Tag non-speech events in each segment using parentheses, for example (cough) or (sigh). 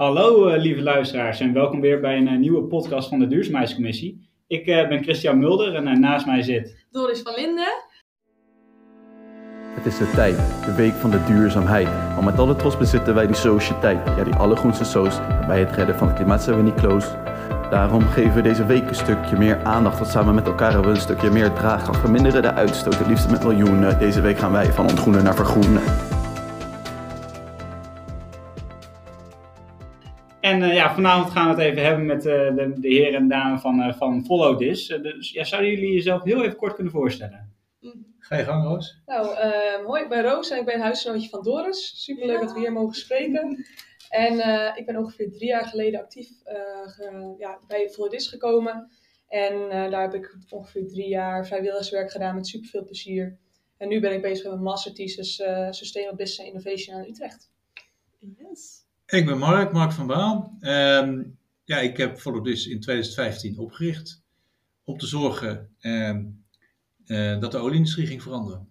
Hallo uh, lieve luisteraars en welkom weer bij een uh, nieuwe podcast van de Duurzaamheidscommissie. Ik uh, ben Christian Mulder en naast mij zit... Doris van Linden. Het is de tijd, de week van de duurzaamheid. Want met alle trots bezitten wij die sociëteit. Ja, die allergroenste soos. Bij het redden van het klimaat zijn we niet close. Daarom geven we deze week een stukje meer aandacht. Want samen met elkaar hebben we een stukje meer draagkracht. Verminderen de uitstoot, het liefst met miljoenen. Deze week gaan wij van ontgroenen naar vergroenen. En uh, ja, vanavond gaan we het even hebben met uh, de, de heren en dames van, uh, van Follow This. dus ja, zouden jullie jezelf heel even kort kunnen voorstellen? Ga je gang, Roos? Nou, hoi, ik ben Roos en ik ben huisgenootje van Doris. Superleuk ja. dat we hier mogen spreken. En ik ben ongeveer drie jaar geleden actief ge, ja, bij Follow This gekomen. En daar heb ik ongeveer drie jaar vrijwilligerswerk gedaan met superveel plezier. En nu ben ik bezig met mijn master thesis Sustainable Business Innovation aan Utrecht. Yes. Ik ben Mark, Mark van Baal. Um, ja, ik heb Follow This in 2015 opgericht om te zorgen um, uh, dat de olieindustrie ging veranderen.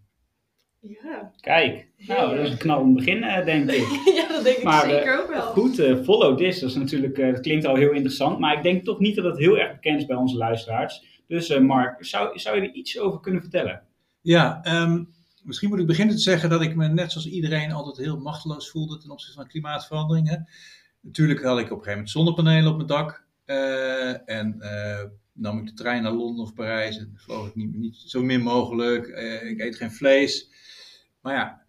Ja. Kijk, nou, dat is een knallend begin, uh, denk ik. (laughs) ja, dat denk ik maar, zeker uh, ook wel. Goed, uh, Follow This, dat, is natuurlijk, dat klinkt al heel interessant, maar ik denk toch niet dat het heel erg bekend is bij onze luisteraars. Dus Mark, zou, zou je er iets over kunnen vertellen? Ja, um, Misschien moet ik beginnen te zeggen dat ik me net zoals iedereen altijd heel machteloos voelde ten opzichte van klimaatverandering. Hè. Natuurlijk had ik op een gegeven moment zonnepanelen op mijn dak. Uh, en uh, nam ik de trein naar Londen of Parijs en vloog ik niet, niet zo min mogelijk. Uh, ik eet geen vlees. Maar ja,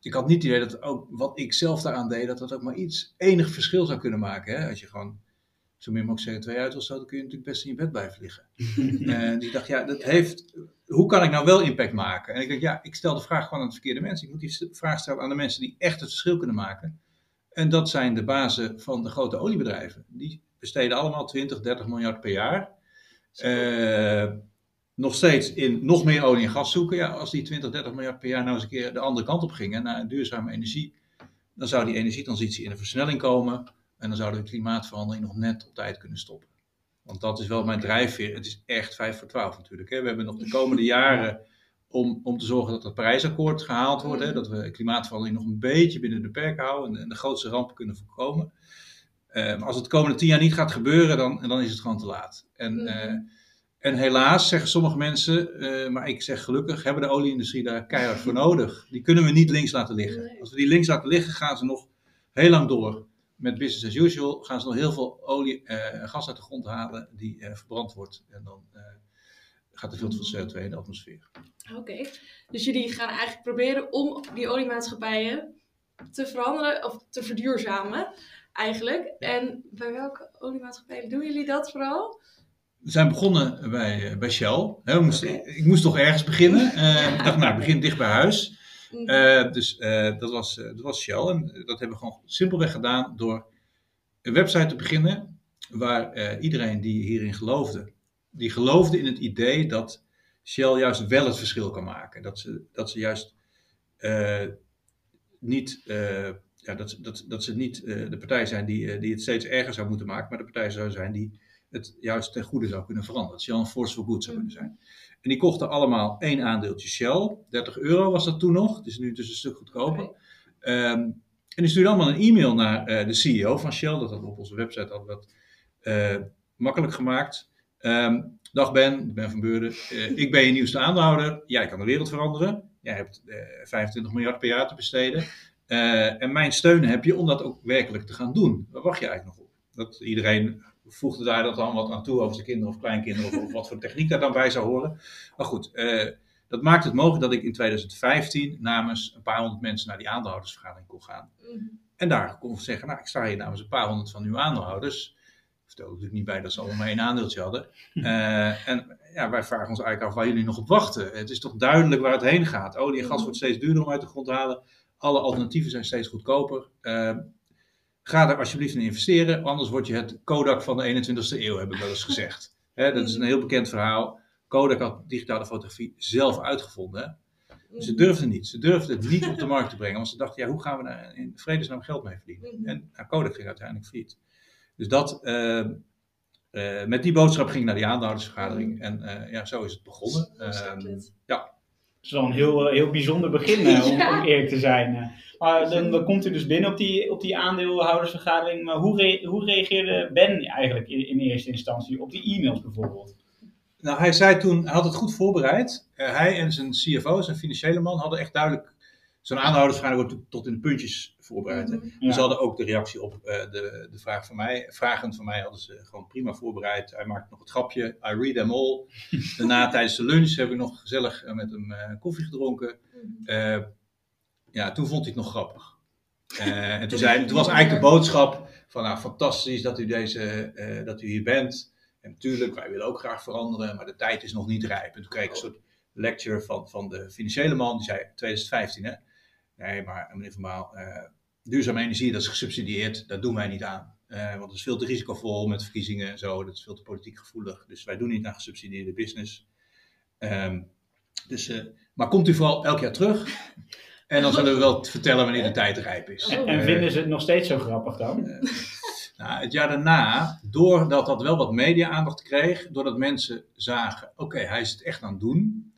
ik had niet het idee dat ook wat ik zelf daaraan deed, dat dat ook maar iets enig verschil zou kunnen maken. Hè? Als je gewoon zo min mogelijk CO2 uit wil stoten, kun je natuurlijk best in je bed blijven liggen. (laughs) en dus ik dacht, ja, dat heeft, hoe kan ik nou wel impact maken? En ik dacht, ja, ik stel de vraag gewoon aan de verkeerde mensen. Ik moet die vraag stellen aan de mensen die echt het verschil kunnen maken. En dat zijn de bazen van de grote oliebedrijven. Die besteden allemaal 20, 30 miljard per jaar. Uh, nog steeds in nog meer olie en gas zoeken. Ja, als die 20, 30 miljard per jaar nou eens een keer de andere kant op gingen, naar duurzame energie, dan zou die energietransitie in een versnelling komen. En dan zouden we de klimaatverandering nog net op tijd kunnen stoppen. Want dat is wel mijn drijfveer. Het is echt 5 voor 12 natuurlijk. Hè. We hebben nog de komende (laughs) jaren om, om te zorgen dat het Parijsakkoord gehaald wordt. Hè. Dat we klimaatverandering nog een beetje binnen de perken houden. En de, grootste rampen kunnen voorkomen. Uh, als het de komende tien jaar niet gaat gebeuren, dan, dan is het gewoon te laat. En, uh, en helaas zeggen sommige mensen, uh, maar ik zeg gelukkig, hebben de olieindustrie daar keihard voor (laughs) nodig. Die kunnen we niet links laten liggen. Als we die links laten liggen, gaan ze nog heel lang door met business as usual gaan ze nog heel veel olie en uh, gas uit de grond halen die uh, verbrand wordt. En dan uh, gaat er veel te veel CO2 in de atmosfeer. Oké, okay. dus jullie gaan eigenlijk proberen om die oliemaatschappijen te veranderen of te verduurzamen eigenlijk. En bij welke oliemaatschappijen doen jullie dat vooral? We zijn begonnen bij, bij Shell. He, moesten, okay. Ik moest toch ergens beginnen. Ja. Ik dacht, nou, begin dicht bij huis. Uh, dus uh, dat, was, uh, dat was Shell. En dat hebben we gewoon simpelweg gedaan door een website te beginnen waar iedereen die hierin geloofde, die geloofde in het idee dat Shell juist wel het verschil kan maken. Dat ze, dat ze juist niet, ja, dat, dat, dat ze niet de partij zijn die, die het steeds erger zou moeten maken, maar de partij zou zijn die het juist ten goede zou kunnen veranderen. Dat Shell een force for good zou kunnen zijn. En die kochten allemaal één aandeeltje Shell. 30 euro was dat toen nog. Het is nu dus een stuk goedkoper. Okay. Um, en die stuurde allemaal een e-mail naar uh, de CEO van Shell. Dat hadden we op onze website al wat uh, makkelijk gemaakt. Um, dag Ben, Ben van Beurden. Uh, ik ben je nieuwste aandeelhouder. Jij kan de wereld veranderen. Jij hebt 25 miljard per jaar te besteden. en mijn steun heb je om dat ook werkelijk te gaan doen. Waar wacht je eigenlijk nog op? Dat iedereen voegde daar dat dan wat aan toe over zijn kinderen of kleinkinderen of, wat voor techniek daar dan bij zou horen. Maar goed, uh, dat maakt het mogelijk dat ik in 2015 namens een paar honderd mensen naar die aandeelhoudersvergadering kon gaan. Mm. En daar kon zeggen, nou ik sta hier namens een paar honderd van uw aandeelhouders. Ik vertelde natuurlijk niet bij dat ze allemaal maar één aandeeltje hadden. Uh, (laughs) en ja, wij vragen ons eigenlijk af waar jullie nog op wachten. Het is toch duidelijk waar het heen gaat. Olie en gas wordt steeds duurder om uit de grond te halen. Alle alternatieven zijn steeds goedkoper. Uh, Ga er alsjeblieft in investeren, anders word je het Kodak van de 21ste eeuw, heb ik wel eens (laughs) gezegd. He, dat is een heel bekend verhaal. Kodak had digitale fotografie zelf uitgevonden. Ze durfden niet. Ze durfden het niet op de markt te brengen. Want ze dachten, ja, hoe gaan we daar in vredesnaam geld mee verdienen? Mhm. En nou, Kodak ging uiteindelijk failliet. Dus dat, uh, uh, met die boodschap ging ik naar die aandeelhoudersvergadering. En uh, ja, zo is het begonnen. Ehm, ja. Is wel een heel, eh, heel bijzonder begin, (laughs) eh, om, eerlijk te zijn. eh. Maar dan, dan komt u dus binnen op die, op die aandeelhoudersvergadering. Maar hoe, re- hoe reageerde Ben eigenlijk in, in eerste instantie op die e-mails bijvoorbeeld? Nou, hij zei toen, hij had het goed voorbereid. Eh, hij en zijn CFO, zijn financiële man, hadden echt duidelijk. Zo'n aanhoudersvergadering wordt tot in de puntjes voorbereid. Mhm. Ja. Ze hadden ook de reactie op eh, de, de vraag van mij. Vragen van mij hadden ze gewoon prima voorbereid. Hij maakte nog het grapje. I read them all. (laughs) Daarna tijdens de lunch heb ik nog gezellig eh, met hem eh, koffie gedronken. Eh, ja, toen vond hij het nog grappig. (laughs) En toen, zei, toen was eigenlijk de boodschap van nou, fantastisch dat u, deze, dat u hier bent. En natuurlijk, wij willen ook graag veranderen, maar de tijd is nog niet rijp. En toen kreeg ik een soort lecture van, van de financiële man. Die zei, 2015 hè. Nee, maar meneer Van Baal, eh, duurzame energie, dat is gesubsidieerd. Dat doen wij niet aan. Eh, want het is veel te risicovol met verkiezingen en zo. Dat is veel te politiek gevoelig. Dus wij doen niet naar gesubsidieerde business. Ehm, dus, eh, maar komt u vooral elk jaar terug. En dan zullen we wel vertellen wanneer de tijd rijp is. En, Eh, en vinden ze het nog steeds zo grappig dan? nou, het jaar daarna, doordat dat wel wat media-aandacht kreeg, doordat mensen zagen, oké, hij is het echt aan het doen,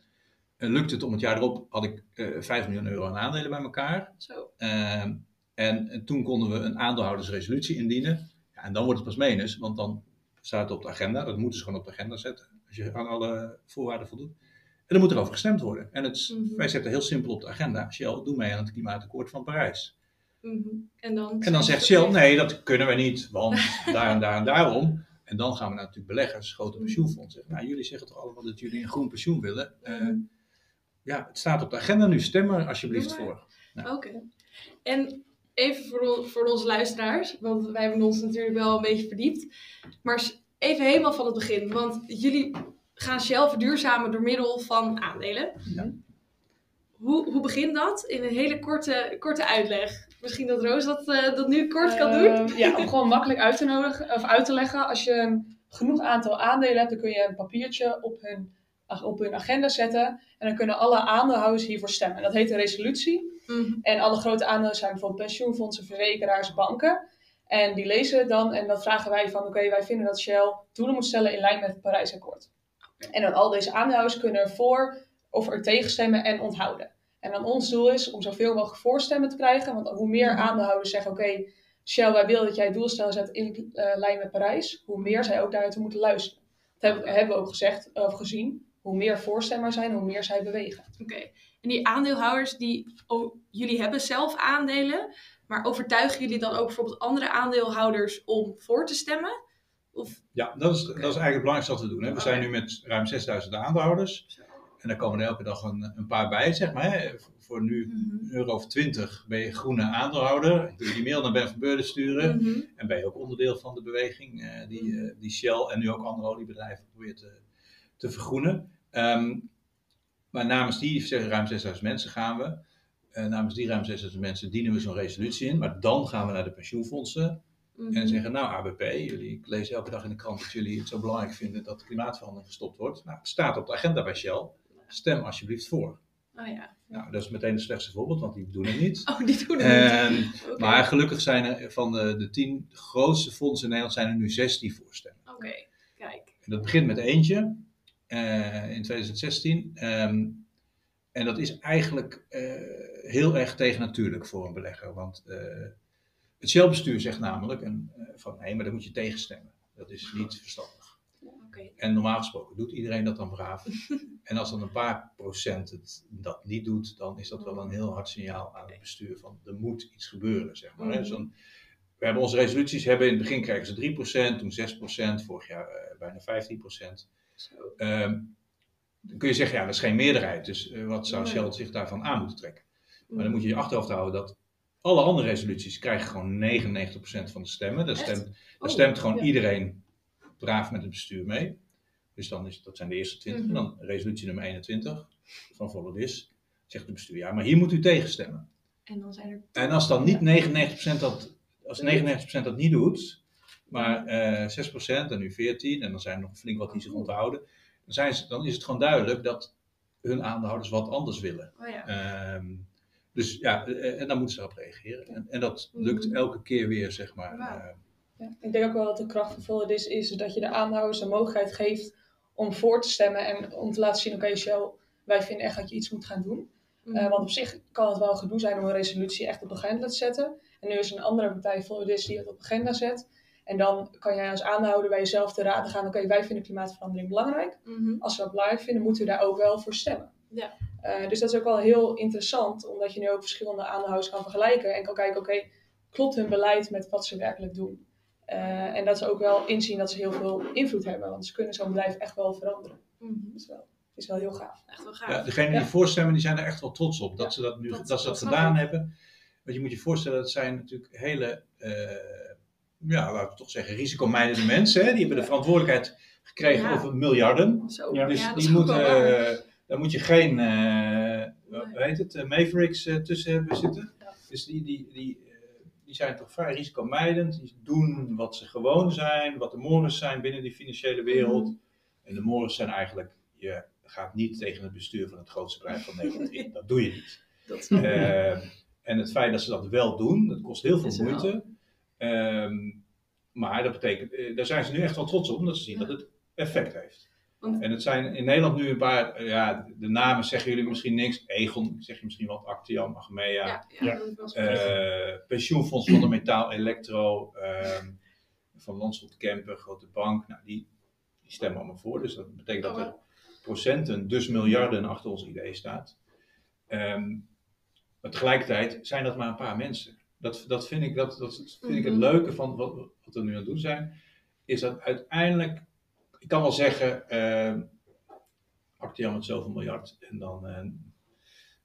en lukte het om het jaar erop, had ik eh 5 miljoen euro aan aandelen bij elkaar. Zo. Ehm, en, en toen konden we een aandeelhoudersresolutie indienen. Ja, en dan wordt het pas menens, want dan staat het op de agenda. Dat moeten ze gewoon op de agenda zetten, als je aan alle voorwaarden voldoet. En dan moet er over gestemd worden. En het, Mhm. wij zetten heel simpel op de agenda, Shell, doe mee aan het klimaatakkoord van Parijs. Mhm. En dan, En dan zegt Shell, nee, dat kunnen we niet, want (laughs) daar en daar en daarom. En dan gaan we naar natuurlijk beleggers, grote pensioenfondsen. Nou, jullie zeggen toch allemaal dat jullie een groen pensioen willen? Eh, Mhm. Ja, het staat op de agenda nu, stem er alsjeblieft voor. Oké. En even voor, voor onze luisteraars, want wij hebben ons natuurlijk wel een beetje verdiept. Maar even helemaal van het begin, want jullie gaan Shell verduurzamen door middel van aandelen. Ja. Hoe, hoe begint dat? In een hele korte, korte uitleg. Misschien dat Roos dat, eh, dat nu kort kan Eh, doen? Ja, om gewoon makkelijk uit te, nodigen, of uit te leggen. Als je een genoeg aantal aandelen hebt, dan kun je een papiertje op hun, op hun agenda zetten. En dan kunnen alle aandeelhouders hiervoor stemmen. En dat heet een resolutie. Mhm. En alle grote aandeelhouders zijn bijvoorbeeld pensioenfondsen, verzekeraars, banken. En die lezen het dan en dan vragen wij van oké, wij vinden dat Shell doelen moet stellen in lijn met het Parijsakkoord. En dan al deze aandeelhouders kunnen ervoor of er tegen stemmen en onthouden. En dan ons doel is om zoveel mogelijk voorstemmen te krijgen. Want hoe meer Mhm. aandeelhouders zeggen oké, Shell, wij willen dat jij doelstellingen zet in eh, lijn met Parijs, hoe meer zij ook daartoe moeten luisteren. Dat hebben, hebben we ook gezegd, of gezien. Hoe meer voorstemmers zijn, hoe meer zij bewegen. Oké. En die aandeelhouders, die, oh, jullie hebben zelf aandelen, maar overtuigen jullie dan ook bijvoorbeeld andere aandeelhouders om voor te stemmen? Of, Ja, dat is, dat is eigenlijk het belangrijkste wat we doen. Hè. We zijn nu met ruim 6000 aandeelhouders. En daar komen er elke dag een, een paar bij, zeg maar. Hè. Voor nu een euro of 20 ben je groene aandeelhouder. Kun je die mail naar Ben van Beurden sturen. Mhm. En ben je ook onderdeel van de beweging eh, die, eh, die Shell en nu ook andere oliebedrijven probeert te, te vergroenen. Ehm, maar namens die zeggen ruim 6000 mensen gaan we. Eh, namens die ruim 6000 mensen dienen we zo'n resolutie in. Maar dan gaan we naar de pensioenfondsen Mhm. en zeggen: Nou, ABP, jullie, ik lees elke dag in de krant dat jullie het zo belangrijk vinden dat klimaatverandering gestopt wordt. Nou, het staat op de agenda bij Shell. Stem alsjeblieft voor. Oh ja. Nou, dat is meteen het slechtste voorbeeld, want die doen het niet. (laughs) Oh, die doen het En, niet. Oké. maar gelukkig zijn er van de, de tien grootste fondsen in Nederland zijn er nu zes die voorstemmen. Oké, kijk. En dat begint met eentje eh, in 2016. Ehm, en dat is eigenlijk eh, heel erg tegennatuurlijk voor een belegger. Want eh, het Shell-bestuur zegt namelijk van nee, maar dan moet je tegenstemmen. Dat is niet verstandig. En normaal gesproken doet iedereen dat dan braaf. (laughs) en als dan een paar procent het dat niet doet, dan is dat wel een heel hard signaal aan het bestuur van er moet iets gebeuren, zeg maar. Dus dan- we hebben onze resoluties, hebben in het begin kregen ze 3%, toen 6%, vorig jaar bijna 15%. Ehm, dan kun je zeggen, ja, dat is geen meerderheid, dus eh, wat zou. Shell zich daarvan aan moeten trekken? Maar Mhm. dan moet je je achterhoofd houden dat alle andere resoluties krijgen gewoon 99% van de stemmen. Daar stemt, daar Oh, stemt gewoon ja. iedereen braaf met het bestuur mee. Dus dan is, dat zijn de eerste 20. Mhm. En dan resolutie nummer 21 van Follow This. Zegt het bestuur, ja, maar hier moet u tegenstemmen. En dan zijn er... En als dan niet 99% dat, als 99% dat niet doet, maar eh 6% en nu 14 en dan zijn er nog flink wat die zich onthouden, dan, zijn ze, dan is het gewoon duidelijk dat hun aandeelhouders wat anders willen. Oh ja. Ehm, dus ja, eh, en dan moeten ze erop reageren. En, en dat lukt Mhm. elke keer weer, zeg maar. Eh, Ja, ik denk ook wel dat de kracht van This is dat je de aandeelhouders de mogelijkheid geeft om voor te stemmen en om te laten zien, oké Shell, wij vinden echt dat je iets moet gaan doen. Mhm. Eh, want op zich kan het wel gedoe zijn om een resolutie echt op de agenda te zetten. En nu is een andere partij, Volodis, die het op de agenda zet. En dan kan jij als aandeelhouder bij jezelf te raden gaan, oké, wij vinden klimaatverandering belangrijk. Mhm. Als we dat belangrijk vinden, moeten we daar ook wel voor stemmen. Ja. Eh, dus dat is ook wel heel interessant, omdat je nu ook verschillende aandeelhouders kan vergelijken en kan kijken, oké, klopt hun beleid met wat ze werkelijk doen? Eh, en dat ze ook wel inzien dat ze heel veel invloed hebben, want ze kunnen zo'n bedrijf echt wel veranderen. Mhm. Dat is wel, is wel heel gaaf. Echt wel gaaf. Ja, degenen die Ja. voorstemmen, die zijn er echt wel trots op. Dat Ja, ze dat nu dat- dat, ze dat gedaan hebben. Want je moet je voorstellen, dat zijn natuurlijk hele, eh, ja, laten we toch zeggen, risicomijdende mensen. Hè? Die hebben de verantwoordelijkheid gekregen Ja. over miljarden. Zo, Ja. Dus ja, die moeten, eh, daar moet je geen, eh Nee. hoe heet het, eh, Mavericks eh, tussen hebben zitten. Ja. Dus die, die, die, die zijn toch vrij risicomijdend. Die doen wat ze gewoon zijn, wat de mores zijn binnen die financiële wereld. Mhm. En de mores zijn eigenlijk, je gaat niet tegen het bestuur van het grootste bedrijf van Nederland in. (laughs) Dat doe je niet. Dat. Eh, en het feit dat ze dat wel doen, dat kost heel veel Is wel. Ehm, maar dat betekent, eh, daar zijn ze nu echt wel trots op, omdat ze zien Ja. dat het effect heeft. Want- En het zijn in Nederland nu een paar, eh, ja, de namen zeggen jullie misschien niks. Egon, zeg je misschien wat, Actiam, Achmea. ja. Eh, pensioenfonds van de Metaal Electro, ehm, van Landschot Kempen, grote bank, nou, die, die stemmen allemaal voor. Dus dat betekent Oh, dat er procenten, dus miljarden achter ons idee staat. Ehm, maar tegelijkertijd zijn dat maar een paar mensen. Dat, dat vind ik, dat, dat vind ik het Mhm. leuke van wat, wat we nu aan het doen zijn. Is dat uiteindelijk, ik kan wel zeggen, ehm Actiam met zoveel miljard en dan eh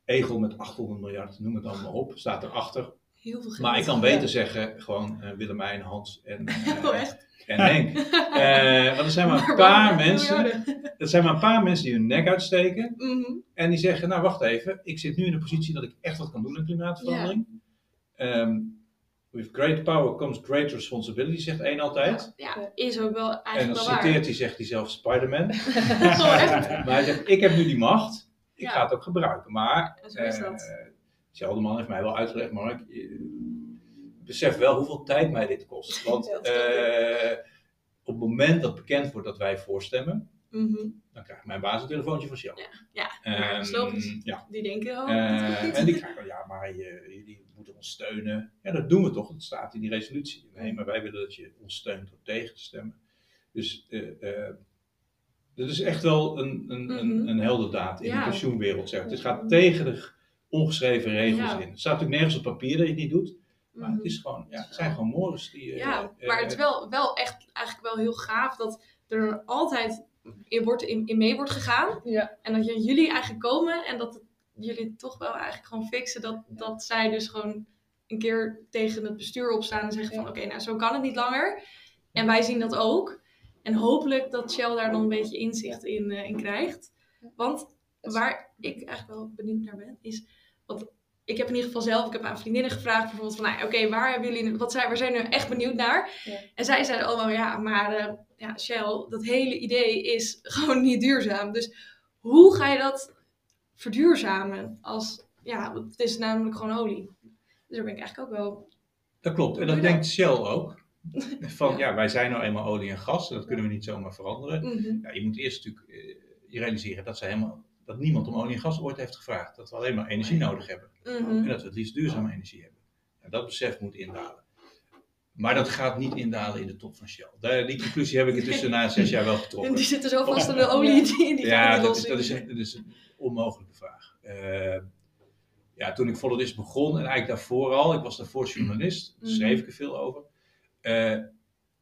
Egel met 800 miljard, noem het allemaal op, staat erachter. Heel veel geld. Maar ik kan beter zeggen, gewoon eh, Willemijn, Hans en, (laughs) Oh, echt? en Henk. (laughs) Want er zijn maar een Maar paar mensen, er zijn maar een paar mensen die hun nek uitsteken. Mhm. En die zeggen, nou wacht even, ik zit nu in de positie dat ik echt wat kan doen aan klimaatverandering. Ehm, with great power comes great responsibility, zegt één altijd. Ja, is ook wel en dan eigenlijk wel waar. citeert hij, zegt hij zelf Spider-Man. (laughs) (laughs) Maar hij zegt, ik heb nu die macht, ik Ja. ga het ook gebruiken. Maar En is eh. Gelderman heeft mij wel uitgelegd, Mark, besef wel hoeveel tijd mij dit kost. (laughs) Want ik. eh, op het moment dat bekend wordt dat wij voorstemmen, Mhm. dan krijgt mijn baas een telefoontje van Shell. Ja, Ehm, ja, ja. Die denken, oh, en die krijgen, ja, maar je, jullie moeten ons steunen. Ja, dat doen we toch, dat staat in die resolutie. Nee, maar wij willen dat je ons steunt door tegen te stemmen. Dus eh eh, dat is echt wel een, een, een, Mhm. een heldendaad in Ja. de pensioenwereld. Zeg. Het gaat tegen de ongeschreven regels Ja. in. Het staat natuurlijk nergens op papier dat je het niet doet. Maar Mhm. het, is gewoon, ja, het zijn gewoon mores die... eh, Ja, maar het is wel, wel echt eigenlijk wel heel gaaf dat er altijd in, wordt, in, in mee wordt gegaan. Ja, En dat je- jullie eigenlijk komen en dat het- jullie toch wel eigenlijk gewoon fixen dat, dat zij dus gewoon een keer tegen het bestuur opstaan en zeggen van oké, nou zo kan het niet langer. En wij zien dat ook. En hopelijk dat Shell daar dan een beetje inzicht in, eh, in krijgt. Want waar ik eigenlijk wel benieuwd naar ben, is. Want ik heb in ieder geval zelf, ik heb aan vriendinnen gevraagd bijvoorbeeld van, nou, oké, waar hebben jullie, wat zijn, waar zijn jullie echt benieuwd naar? Ja. En zij zeiden allemaal, ja, maar eh, ja, Shell, dat hele idee is (laughs) gewoon niet duurzaam. Dus hoe ga je dat verduurzamen als, ja, het is namelijk gewoon olie. Dus daar ben ik eigenlijk ook wel, Dat klopt. En dat denkt Shell ook. (laughs) Van Ja. ja. wij zijn nou eenmaal olie en gas. En dat kunnen we niet zomaar veranderen. Mhm. Ja, je moet eerst natuurlijk eh, je realiseren dat, ze helemaal, dat niemand om olie en gas ooit heeft gevraagd. Dat we alleen maar energie nodig hebben. En Mhm. dat we het liefst duurzame energie hebben. En dat besef moet indalen. Maar dat gaat niet indalen in de top van Shell. Daar, die conclusie heb ik intussen (laughs) na zes jaar wel En getrokken. die zitten zo vast aan de olie, die, die Ja, dat is, dat, is dat is onmogelijke vraag. Eh, ja, toen ik This begon, en eigenlijk daarvoor al, ik was daarvoor journalist, daar Mhm. schreef ik er veel over. Eh,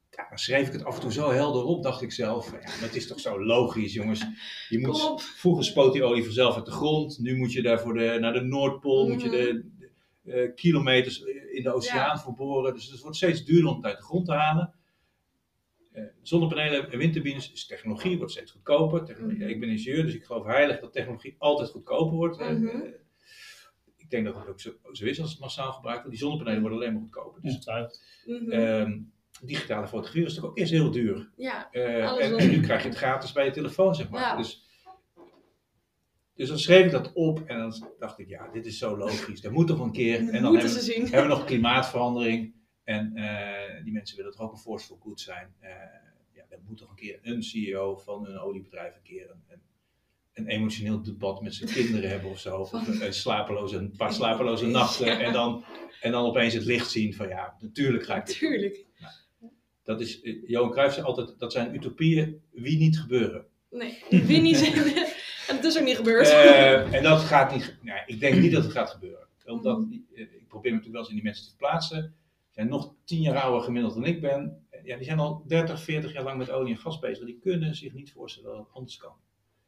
ja, dan schreef ik het af en toe zo helder op, dacht ik zelf. Ja, dat is toch zo logisch, jongens. Je moet, vroeger spoot die olie vanzelf uit de grond. Nu moet je daar voor de, naar de Noordpool, moet je de, de, eh, kilometers in de oceaan voor boren. Dus het wordt steeds duurder om het uit de grond te halen. Eh, zonnepanelen en windturbines is technologie, wordt steeds goedkoper. Technologie- Mhm. Ik ben ingenieur, dus ik geloof heilig dat technologie altijd goedkoper wordt. Eh, Mhm. eh, ik denk dat het ook zo, zo is als het massaal gebruikt wordt. Die zonnepanelen worden alleen maar goedkoper. Dus. Mhm. ehm, digitale fotografie was natuurlijk ook eerst heel duur. ja, Eh, Alles en, nu krijg je het gratis bij je telefoon, zeg maar. Ja. Dus, dus dan schreef ik dat op en dan dacht ik, ja, dit is zo logisch. Dat moet toch een keer. (laughs) En dan moeten hebben, ze zien. hebben we nog klimaatverandering. En eh, die mensen willen toch ook een force for good zijn. Eh, ja, er moet toch een keer een CEO van een oliebedrijf een keer een, een een emotioneel debat met zijn kinderen hebben of zo. Of een, slapeloze, een paar slapeloze nachten. En, dan, en dan opeens het licht zien van ja, natuurlijk ga ik dit doen. Tuurlijk. Dat is, eh, Johan Cruijff zei altijd, dat zijn utopieën wie niet gebeuren. Nee, wie niet. (laughs) en het is ook niet gebeurd. En dat gaat niet, nou, ik denk niet dat het gaat gebeuren. Omdat, ik probeer me natuurlijk wel eens in die mensen te plaatsen. Zijn nog tien jaar ouder gemiddeld dan ik ben. Ja, die zijn al 30, 40 jaar lang met olie en gas bezig. Die kunnen zich niet voorstellen dat het anders kan.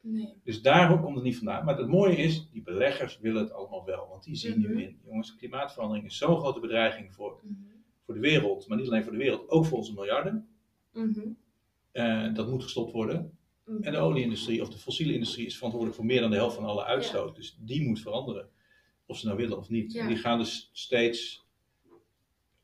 Nee. Dus daarom komt het niet vandaan. Maar het mooie is, die beleggers willen het allemaal wel. Want die zien Mhm. nu in, jongens, klimaatverandering is zo'n grote bedreiging voor, voor de wereld. Maar niet alleen voor de wereld, ook voor onze miljarden. Mhm. Eh, dat moet gestopt worden. Mhm. En de olieindustrie of de fossiele industrie is verantwoordelijk voor meer dan de helft van alle uitstoot. Dus die moet veranderen. Of ze nou willen of niet. Ja. En die gaan dus steeds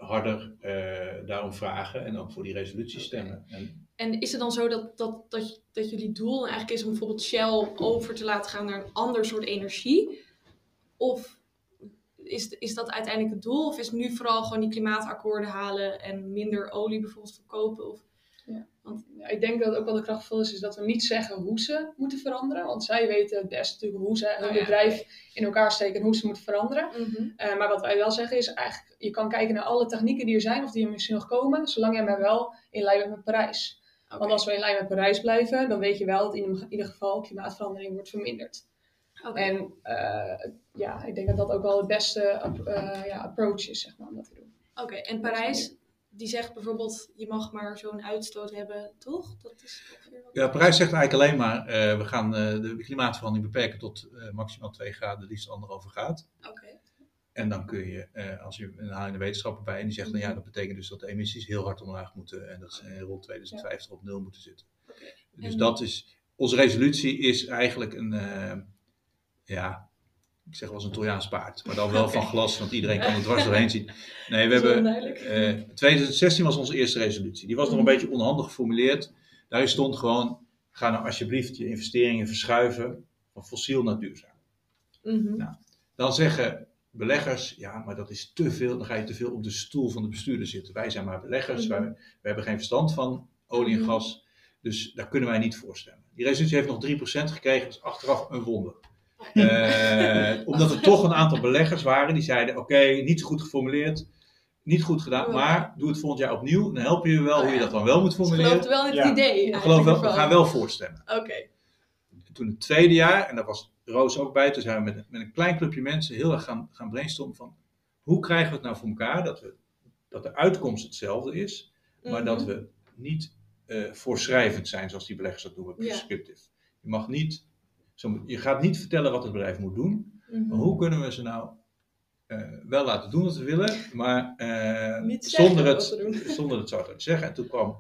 harder eh, daarom vragen en ook voor die resolutie stemmen. En, En is het dan zo dat, dat, dat, dat jullie doel eigenlijk is om bijvoorbeeld Shell over te laten gaan naar een ander soort energie? Of is, is dat uiteindelijk het doel? Of is het nu vooral gewoon die klimaatakkoorden halen en minder olie bijvoorbeeld verkopen? Of, Ja, ik denk dat het ook wel de kracht van is, is dat we niet zeggen hoe ze moeten veranderen. Want zij weten het best natuurlijk hoe ze hun Oh ja, bedrijf in elkaar steken en hoe ze moeten veranderen. Mhm. Eh, maar wat wij wel zeggen is eigenlijk, je kan kijken naar alle technieken die er zijn of die er misschien nog komen, zolang jij maar wel in lijn bent met Parijs. Want als we in lijn met Parijs blijven, dan weet je wel dat in ieder geval klimaatverandering wordt verminderd. Oké. En eh, ja, ik denk dat dat ook wel het beste eh, ja, approach is, zeg maar, om dat te doen. Oké, en Parijs, die zegt bijvoorbeeld, je mag maar zo'n uitstoot hebben, toch? Dat is ongeveer wat- ja, Parijs zegt eigenlijk alleen maar, eh, we gaan eh, de klimaatverandering beperken tot eh, maximaal 2 graden, liefst anderhalve graad. Oké. En dan kun je, eh, als je een haal de wetenschapper bij, en die zegt, nou ja, dat betekent dus dat de emissies heel hard omlaag moeten en dat ze rond 2050 op nul moeten zitten. Dus En- dat is, onze resolutie is eigenlijk een, eh, ja, ik zeg wel eens een Trojaans paard, maar dan wel van glas, want iedereen kan er dwars doorheen zien. Nee, we hebben, duidelijk. eh 2016 was onze eerste resolutie. Die was nog een Mhm. beetje onhandig geformuleerd. Daarin stond gewoon, ga nou alsjeblieft je investeringen verschuiven van fossiel naar duurzaam. Mhm. Nou, Dan zeggen beleggers, ja, maar dat is te veel. Dan ga je te veel op de stoel van de bestuurder zitten. Wij zijn maar beleggers. Mhm. wij, wij hebben geen verstand van olie en Mhm. gas. Dus daar kunnen wij niet voor stemmen. Die resolutie heeft nog 3% gekregen. Dat is achteraf een wonder. Eh, omdat er toch een aantal beleggers waren die zeiden: Oké, niet zo goed geformuleerd, niet goed gedaan, maar doe het volgend jaar opnieuw. Dan helpen we je wel Oh, hoe je dat dan wel moet formuleren. geloofden wel in het Ja. idee. Ik geloof wel, we gaan wel voorstemmen. Oké. En toen het tweede jaar, en daar was Roos ook bij, toen zijn we met, met een klein clubje mensen heel erg gaan, gaan brainstormen van hoe krijgen we het nou voor elkaar dat, we, dat de uitkomst hetzelfde is, maar Mhm. dat we niet eh, voorschrijvend zijn zoals die beleggers dat noemen, Ja. prescriptive. Je mag niet, zo, je gaat niet vertellen wat het bedrijf moet doen, Mhm. maar hoe kunnen we ze nou eh, wel laten doen wat ze willen, maar eh, zonder, het, doen. (laughs) zonder het zo te zeggen. En toen kwam,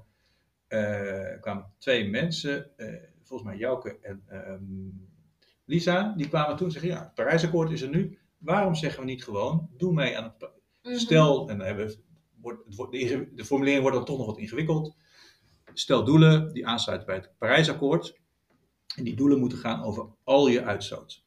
kwamen twee mensen, volgens mij Jouke en ehm, Lisa, die kwamen toen en zeggen, ja, het Parijsakkoord is er nu. Waarom zeggen we niet gewoon, doe mee aan het... Mhm. Stel, en dan hebben we, wordt, wordt, de, formulering wordt dan toch nog wat ingewikkeld. Stel doelen die aansluiten bij het Parijsakkoord. En die doelen moeten gaan over al je uitstoot.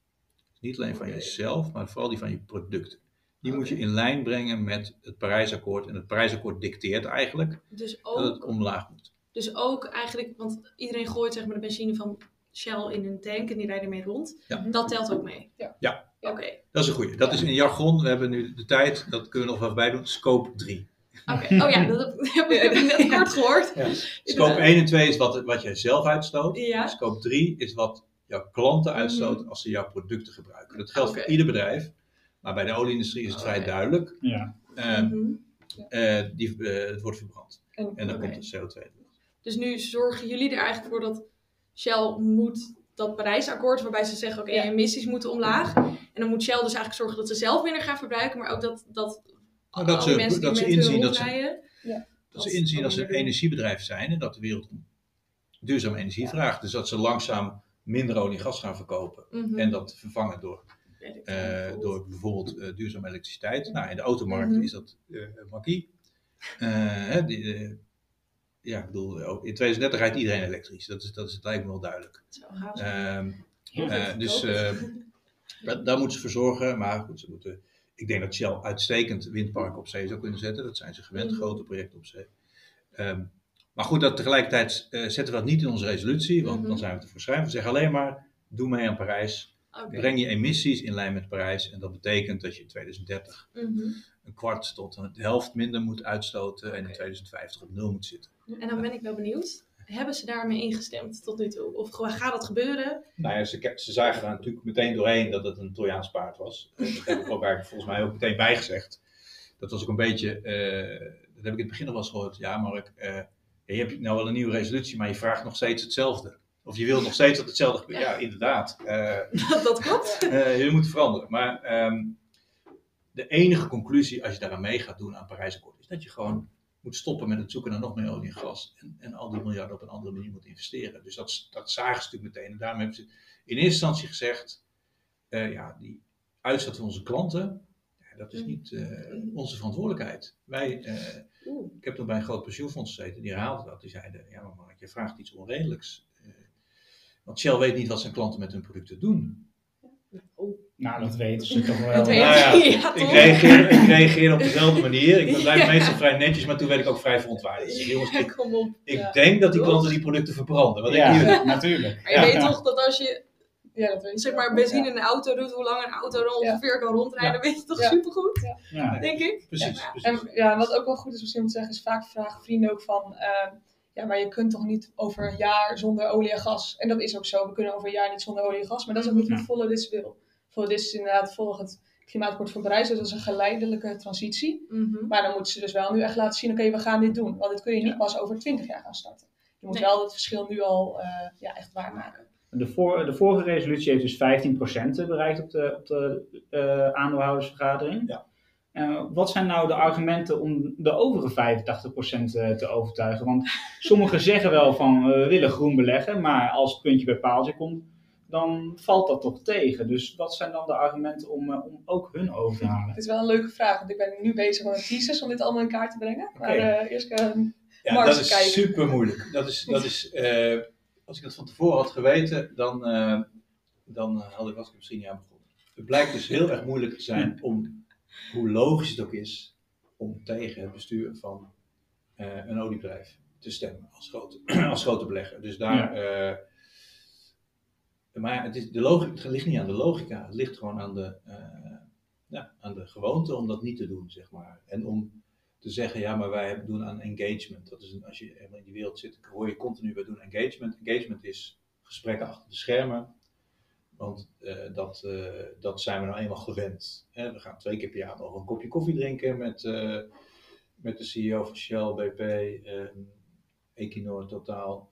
Niet alleen van jezelf, maar vooral die van je producten. Die moet je in lijn brengen met het Parijsakkoord. En het Parijsakkoord dicteert eigenlijk Dus dat het ook, omlaag moet. dus ook eigenlijk, want iedereen gooit zeg maar de benzine van Shell in een tank en die rijden ermee rond. Ja. Dat telt ook mee? Ja. Ja. Oké. Dat is een goede. Dat is in jargon. We hebben nu de tijd, dat kunnen we nog wel bij doen. Scope 3. Oké. Oh ja, dat heb, (laughs) heb ik- net kort gehoord. Scope 1 en 2 is wat, wat jij zelf uitstoot. Ja. Scope 3 is wat jouw klanten uitstoten als ze jouw producten gebruiken. Dat geldt voor ieder bedrijf. Maar bij de olieindustrie is het vrij duidelijk. Ja. Eh, Mhm. eh, die, eh, het wordt verbrand. En, En dan komt de CO2. Dus nu zorgen jullie er eigenlijk voor dat Shell moet dat Parijsakkoord, waarbij ze zeggen, oké, Ja. emissies moeten omlaag. En dan moet Shell dus eigenlijk zorgen dat ze zelf minder gaan verbruiken, maar ook dat, dat, Nou, dat alle ze- mensen die dat ze inzien dat ze- rondrijden, Dat ze inzien dat ze een energiebedrijf zijn en dat de wereld om duurzame energie vraagt. Dus dat ze langzaam minder olie en gas gaan verkopen. Mhm. En dat vervangen door, eh, door bijvoorbeeld eh, duurzame elektriciteit. Nou, in de automarkt Mhm. is dat eh makkie. Eh, hè, die, ja, ik bedoel, in 2030 rijdt iedereen elektrisch. Dat, is, dat is, het lijkt me wel duidelijk. Zo zijn. Ehm, eh, dus eh, daar, daar moeten ze voor zorgen. Maar goed, ze moeten, ik denk dat Shell uitstekend windparken op zee zou kunnen zetten. Dat zijn ze gewend, Mhm. grote projecten op zee. Ehm, maar goed, dat tegelijkertijd eh, zetten we dat niet in onze resolutie, want Mhm. dan zijn we te voorschrijven. We zeggen alleen maar, doe mee aan Parijs. Breng je emissies in lijn met Parijs. En dat betekent dat je in 2030 Mhm. Een kwart tot de helft minder moet uitstoten. En in 2050 op nul moet zitten. En dan ben ik wel benieuwd. Hebben ze daarmee ingestemd tot nu toe? Of gewoon, gaat dat gebeuren? Nou ja, ze, ze zagen daar natuurlijk meteen doorheen dat het een Trojaans paard was. En (laughs) dat heb ik ook eigenlijk volgens mij ook meteen bijgezegd. Dat was ook een beetje, eh, dat heb ik in het begin nog wel eens gehoord. Ja, Mark, eh, je hebt nou wel een nieuwe resolutie, maar je vraagt nog steeds hetzelfde. Of je wil nog steeds dat hetzelfde gebeurt. Ja, inderdaad. Eh, Dat, (laughs) dat klopt. eh, je moet veranderen. Maar ehm, de enige conclusie als je daaraan mee gaat doen aan Parijsakkoord is dat je gewoon moet stoppen met het zoeken naar nog meer olie en gas. En, en al die miljarden op een andere manier moet investeren. Dus dat, dat zagen ze natuurlijk meteen. En daarom hebben ze in eerste instantie gezegd, eh, ja, die uitstoot van onze klanten, ja, dat is niet eh, onze verantwoordelijkheid. Wij, eh, ik heb toen bij een groot pensioenfonds gezeten, die herhaalde dat. Die zeiden, ja maar Mark, je vraagt iets onredelijks. Want Shell weet niet wat zijn klanten met hun producten doen. Nou, dat weten ze toch wel. Dat weet Nou ja, Ik reageer, ik reageer op dezelfde (laughs) manier. Ik blijf Ja. meestal vrij netjes, maar toen werd ik ook vrij verontwaardigd. Ik jongens, Ja, ik, kom op. ik Ja. denk dat die klanten die producten verbranden. Wat? Ja, (laughs) natuurlijk. Maar je Ja. weet toch dat als je Ja, dat weet ik zeg maar benzine in een auto doet, hoe lang een auto dan Ja. ongeveer kan rondrijden, weet je toch Ja. supergoed, Ja. denk ik. Precies, Ja. precies. En ja, wat ook wel goed is misschien om te zeggen, is vaak vragen vrienden ook van, eh, ja, maar je kunt toch niet over een jaar zonder olie en gas. En dat is ook zo, we kunnen over een jaar niet zonder olie en gas, maar dat is ook niet wat Ja. Volodis wil. Volodis is inderdaad volgens het klimaatakkoord van Parijs, dus dat is een geleidelijke transitie. Mhm. Maar dan moeten ze dus wel nu echt laten zien, oké, we gaan dit doen. Want dit kun je niet Ja. pas over 20 jaar gaan starten. Je moet Nee. wel het verschil nu al eh, ja, echt waarmaken. De, voor, de vorige resolutie heeft dus 15% bereikt op de, op de eh, aandeelhoudersvergadering. Ja. Eh, wat zijn nou de argumenten om de overige 85% eh, te overtuigen? Want sommigen (laughs) zeggen wel van we willen groen beleggen, maar als het puntje bij paaltje komt, dan valt dat toch tegen. Dus wat zijn dan de argumenten om, eh, om ook hun over te halen? Het is wel een leuke vraag, want ik ben nu bezig met een thesis om dit allemaal in kaart te brengen. Maar Oké. eh, eerst eh, Ja, Mark dat eens is kijken. super moeilijk. Dat is, dat is, (laughs) eh, als ik dat van tevoren had geweten, dan, eh, dan had ik, was ik misschien niet aan begonnen. Het blijkt dus heel erg moeilijk te zijn (laughs) om, hoe logisch het ook is, om tegen het bestuur van eh, een oliebedrijf te stemmen als grote, (clears throat) als grote belegger. Dus daar. eh, maar het, is de logica, het ligt niet aan de logica, het ligt gewoon aan de, eh, ja, aan de gewoonte om dat niet te doen, zeg maar. En om te zeggen, ja, maar wij doen aan engagement. Dat is een, als je in die wereld zit, hoor je continu, wij doen engagement. Engagement is gesprekken achter de schermen. Want eh, dat, eh, dat zijn we nou eenmaal gewend. Hè? We gaan twee keer per jaar nog een kopje koffie drinken met, met de CEO van Shell, BP, Equinor, Totaal.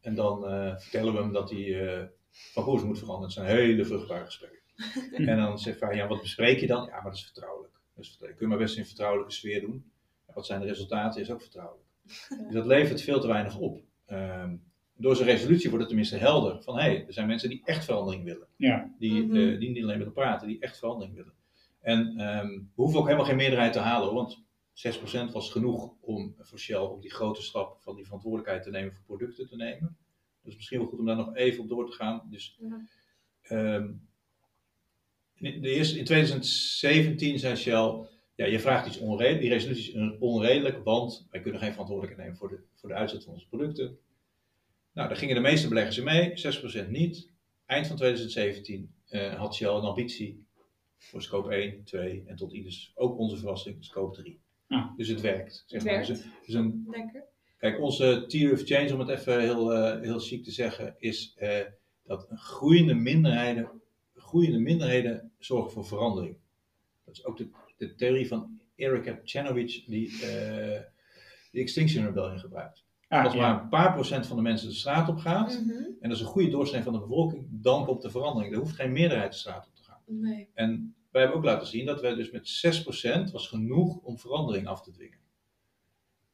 en dan vertellen we hem dat hij van koers moet veranderen. Het zijn hele vruchtbare gesprekken. (laughs) en dan zegt hij, ja, wat bespreek je dan? Ja, maar dat is vertrouwelijk. Dat is vertrouwelijk. Kun je maar best in een vertrouwelijke sfeer doen. En wat zijn de resultaten? Is ook vertrouwelijk. Dus dat levert veel te weinig op. Ehm, door zijn resolutie wordt het tenminste helder. Van hé, hey, er zijn mensen die echt verandering willen. Ja. Die, Mhm. eh, die niet alleen met elkaar praten, die echt verandering willen. En ehm, we hoeven ook helemaal geen meerderheid te halen, want 6% was genoeg om voor Shell om die grote stap van die verantwoordelijkheid te nemen voor producten te nemen. Dus misschien wel goed om daar nog even op door te gaan. Dus, Ja. ehm, in, de eerste, in 2017 zei Shell, ja, je vraagt iets onredelijk, die resolutie is onredelijk, want wij kunnen geen verantwoordelijkheid nemen voor de, voor de uitzet van onze producten. Nou, daar gingen de meeste beleggers in mee, 6% niet. Eind van 2017 eh, had Shell een ambitie voor scope 1, 2 en tot ieders, ook onze verrassing, scope 3. Ah. Dus het werkt. Zeg Het maar. werkt. Dus, dus een, Lekker. Kijk, onze theory of change, om het even heel, eh, heel chic te zeggen, is eh, dat groeiende minderheden, groeiende minderheden zorgen voor verandering. Dat is ook de, de theorie van Eric Epchanovich, die eh, de Extinction Rebellion gebruikt. Ah, Als maar een paar procent van de mensen de straat op gaat, Mhm. en dat is een goede doorsnee van de bevolking, dan komt de verandering. Er hoeft geen meerderheid de straat op te gaan. Nee. En wij hebben ook laten zien dat wij dus met 6% was genoeg om verandering af te dwingen.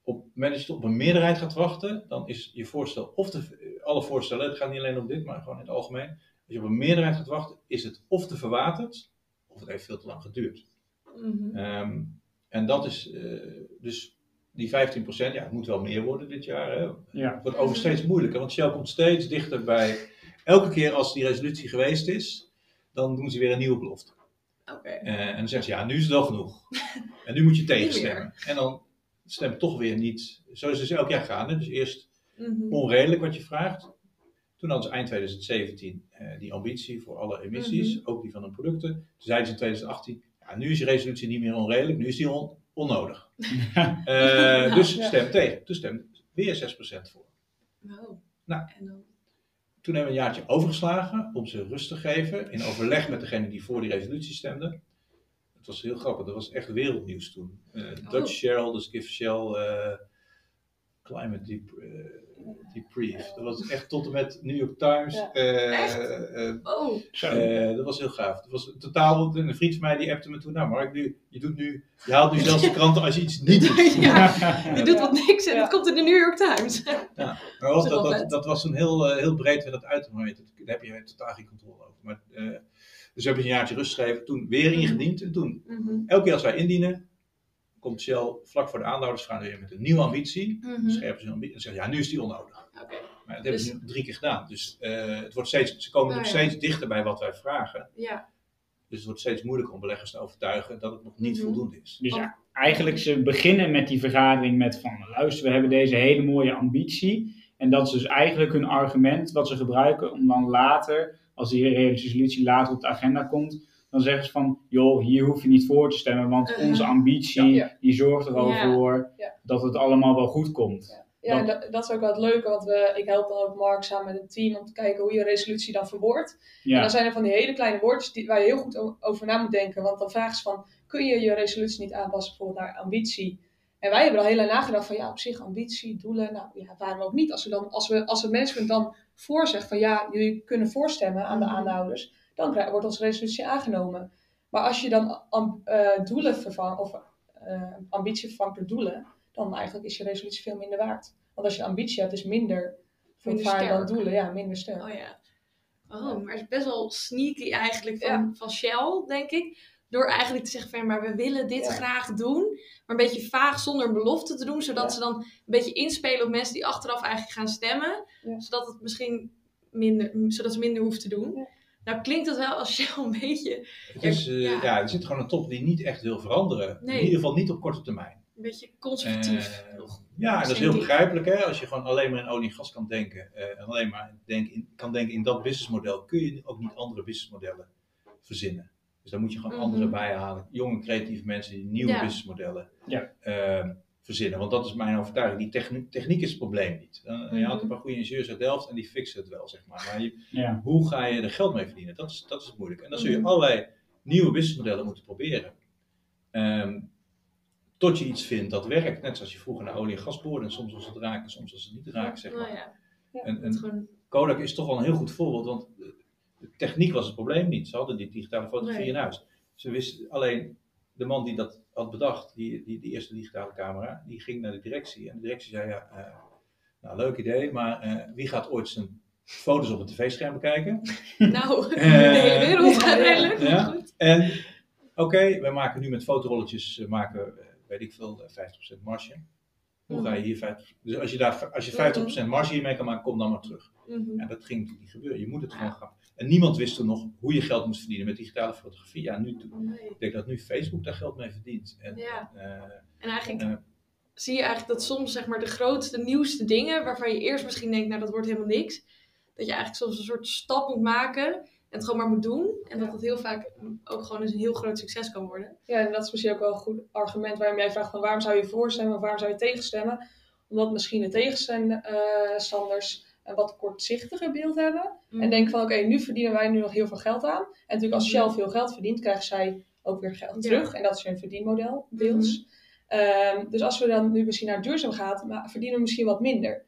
Op het moment dat je op een meerderheid gaat wachten, dan is je voorstel, of de, alle voorstellen, het gaat niet alleen om dit, maar gewoon in het algemeen. Als je op een meerderheid gaat wachten, is het of te verwaterd, of het heeft veel te lang geduurd. Mhm. Ehm, en dat is eh, dus die 15%, ja, het moet wel meer worden dit jaar. Hè? Ja. Het wordt over steeds moeilijker, want Shell komt steeds dichter bij. Elke keer als die resolutie geweest is, dan doen ze weer een nieuwe belofte. Oké. Eh, en dan zeggen ze, ja, nu is het wel genoeg. (laughs) En nu moet je tegenstemmen. En dan stemt toch weer niet. Zo is het dus elk jaar gaan. Hè? Dus eerst Mhm. onredelijk wat je vraagt. Toen hadden ze eind 2017 eh, die ambitie voor alle emissies, ook die van hun producten. Toen zeiden ze in 2018, ja, nu is die resolutie niet meer onredelijk, nu is die on- onnodig. (laughs) Eh, dus Ja. stem tegen. Toen stem weer 6% voor. Oh. Nou. Toen hebben we een jaartje overgeslagen om ze rust te geven. In overleg met degene die voor die resolutie stemde. Het was heel grappig, dat was echt wereldnieuws toen. Eh, Dutch Shell, dus Give Shell eh, Climate Dep eh, Debrief. Dat was echt tot en met New York Times. Ja. Eh, Echt? eh, oh, eh, dat was heel gaaf. Dat was totaal, een vriend van mij die appte me toen, nou Mark, nu, je, doet nu, je haalt nu zelfs de (laughs) kranten als je iets niet doet. ja, (laughs) je doet wat niks en Ja. het komt in de New York Times. Ja, maar dat, dat, dat was een heel, heel breed werd dat uitgemeten. Daar heb je totaal geen controle over. Maar, eh, dus we hebben een jaartje rust gegeven, toen weer Mhm. ingediend. En toen, Mhm. elke keer als wij indienen, komt Shell vlak voor de aandeelhoudersvraag weer met een nieuwe ambitie. Mhm. Scherpen ze hun ambitie en zeggen, ja, nu is die onnodig. Oké, Maar dat hebben Dus- ze nu drie keer gedaan. Dus eh, het wordt steeds, ze komen Oh, nog ja. steeds dichter bij wat wij vragen. ja. Dus het wordt steeds moeilijker om beleggers te overtuigen dat het nog niet Mhm. voldoende is. Dus ja, eigenlijk ze beginnen met die vergadering met van luister, we hebben deze hele mooie ambitie. En dat is dus eigenlijk hun argument wat ze gebruiken om dan later, als die resolutie later op de agenda komt, dan zeggen ze van joh, hier hoef je niet voor te stemmen, want Uh-huh. onze ambitie Ja. die zorgt er al Ja. voor Ja. dat het allemaal wel goed komt. Ja, en Dat- dat, dat is ook wel het leuke, want we, ik help dan ook Mark samen met het team om te kijken hoe je een resolutie dan verwoordt. En Ja, dan zijn er van die hele kleine woordjes die, waar je heel goed over na moet denken. Want dan vragen ze van, kun je je resolutie niet aanpassen bijvoorbeeld naar ambitie? En wij hebben al heel lang nagedacht van, ja, op zich ambitie, doelen, nou ja, waarom ook niet? Als, we dan, als, we, als het management dan voorzegt van, ja, jullie kunnen voorstemmen aan de Mhm. aandeelhouders, dan wordt onze resolutie aangenomen. Maar als je dan eh, doelen vervangt, of eh, ambitie vervangt door doelen, dan eigenlijk is je resolutie veel minder waard. Want als je ambitie hebt, is minder Minder vaar dan doelen, ja, minder sterk. Oh ja. Oh, maar het is best wel sneaky eigenlijk van, Ja. van Shell, denk ik. Door eigenlijk te zeggen van, maar we willen dit Ja. graag doen. Maar een beetje vaag zonder een belofte te doen. Zodat Ja. ze dan een beetje inspelen op mensen die achteraf eigenlijk gaan stemmen. Ja. Zodat het misschien minder, zodat ze minder hoeven te doen. Nou klinkt het wel als Shell een beetje, Het is, eh, Ja. er zit gewoon een top die niet echt wil veranderen. Nee. In ieder geval niet op korte termijn. een beetje conservatief. Nog. ja, dat is heel begrijpelijk. Hè? Als je gewoon alleen maar in olie en gas kan denken, eh, en alleen maar denk in, kan denken in dat businessmodel, kun je ook niet andere businessmodellen verzinnen. Dus dan moet je gewoon Mhm. andere bijhalen. Jonge, creatieve mensen die nieuwe Ja. businessmodellen Ja. eh, verzinnen. Want dat is mijn overtuiging. Die techni- techniek is het probleem niet. Eh, Je had Mhm. een paar goede ingenieurs uit Delft en die fixen het wel, zeg maar. Maar je, ja. hoe ga je er geld mee verdienen? Dat is, dat is het moeilijk. En dan zul je Mhm. allerlei nieuwe businessmodellen moeten proberen. Ehm, tot je iets vindt dat werkt. Net zoals je vroeger naar olie en gas boorde. En soms was het raken, soms was het niet raken, zeg Oh maar. ja, En, en gewoon, Kodak is toch wel een heel goed voorbeeld. Want de techniek was het probleem niet. Ze hadden die digitale fotografie Nee. in huis. Ze wisten alleen... De man die dat had bedacht, die, die, die eerste digitale camera, die ging naar de directie. En de directie zei, ja, eh, nou leuk idee, maar eh, wie gaat ooit zijn foto's op een tv-scherm bekijken? (laughs) nou, de Eh, hele wereld uiteindelijk. ja. En oké, wij maken nu met fotorolletjes, maken, we, weet ik veel, eh, 50% marge. Hoe ga je hier 50%? Dus als je, daar, als je 50% marge hiermee kan maken, kom dan maar terug. Mhm. Ja, dat ging natuurlijk niet gebeuren. Je moet het gewoon gaan. En niemand wist toen nog hoe je geld moest verdienen met digitale fotografie. Ja, nu, Nee. ik denk dat nu Facebook daar geld mee verdient. En, Ja. eh, En eigenlijk eh, zie je eigenlijk dat soms zeg maar de grootste, nieuwste dingen, waarvan je eerst misschien denkt, nou dat wordt helemaal niks, dat je eigenlijk soms een soort stap moet maken en het gewoon maar moet doen. En dat het heel vaak ook gewoon eens een heel groot succes kan worden. Ja, en dat is misschien ook wel een goed argument waarom jij vraagt van waarom zou je voorstemmen of waarom zou je tegenstemmen. Omdat misschien de tegenstanders een wat kortzichtiger beeld hebben. En denken van oké, nu verdienen wij nu nog heel veel geld aan. En natuurlijk als Mhm. Shell veel geld verdient, krijgen zij ook weer geld Ja. terug. En dat is hun verdienmodel, deels. Ehm, dus als we dan nu misschien naar duurzaam gaan, maar verdienen we misschien wat minder.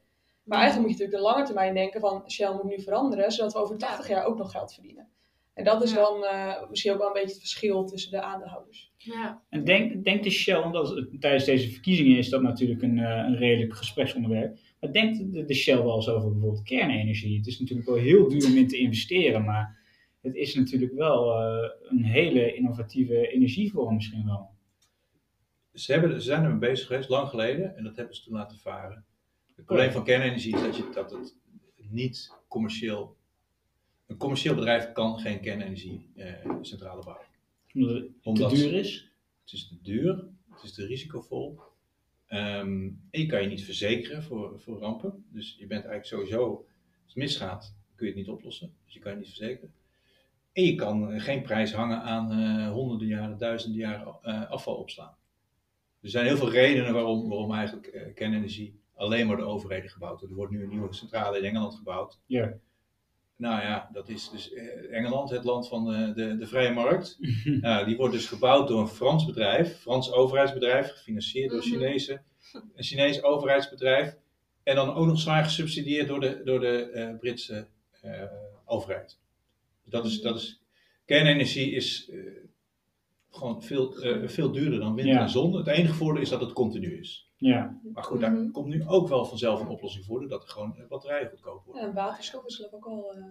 Maar eigenlijk moet je natuurlijk de lange termijn denken van Shell moet nu veranderen, zodat we over 80 jaar ook nog geld verdienen. En dat is Ja. dan eh, misschien ook wel een beetje het verschil tussen de aandeelhouders. Ja. En denkt denkt de Shell, omdat het- tijdens deze verkiezingen is dat natuurlijk een, eh, een redelijk gespreksonderwerp. Maar denkt de, de Shell wel eens over bijvoorbeeld kernenergie? Het is natuurlijk wel heel duur om in te investeren, maar het is natuurlijk wel eh, een hele innovatieve energievorm misschien wel. ze, hebben, ze zijn ermee bezig geweest, lang geleden, en dat hebben ze toen laten varen. Het probleem van kernenergie is dat, je, dat het niet commercieel. Een commercieel bedrijf kan geen kernenergiecentrale bouwen. Omdat het Omdat te duur is. Het is te duur, het is te risicovol. Ehm, en je kan je niet verzekeren voor, voor rampen. Dus je bent eigenlijk sowieso, als het misgaat, kun je het niet oplossen. Dus je kan je niet verzekeren. En je kan eh, geen prijs hangen aan eh, honderden jaren, duizenden jaren eh, afval opslaan. Er zijn heel veel redenen waarom, waarom eigenlijk eh, kernenergie alleen maar de overheden gebouwd. Er wordt nu een nieuwe centrale in Engeland gebouwd. Ja. Nou ja, dat is dus eh, Engeland, het land van de, de, de vrije markt. (laughs) Nou, die wordt dus gebouwd door een Frans bedrijf, Frans overheidsbedrijf, gefinancierd door Mhm. Chinezen. Een Chinees overheidsbedrijf. En dan ook nog zwaar gesubsidieerd door de, door de eh, Britse eh, overheid. Dus dat is, dat is, kernenergie is eh, gewoon veel, eh, veel duurder dan wind Ja. en zon. Het enige voordeel is dat het continu is. Ja, Maar goed, daar Mhm. komt nu ook wel vanzelf een oplossing voor, doordat er gewoon eh, batterijen goedkoop worden. Ja, en waterstof is geloof ik ook al eh,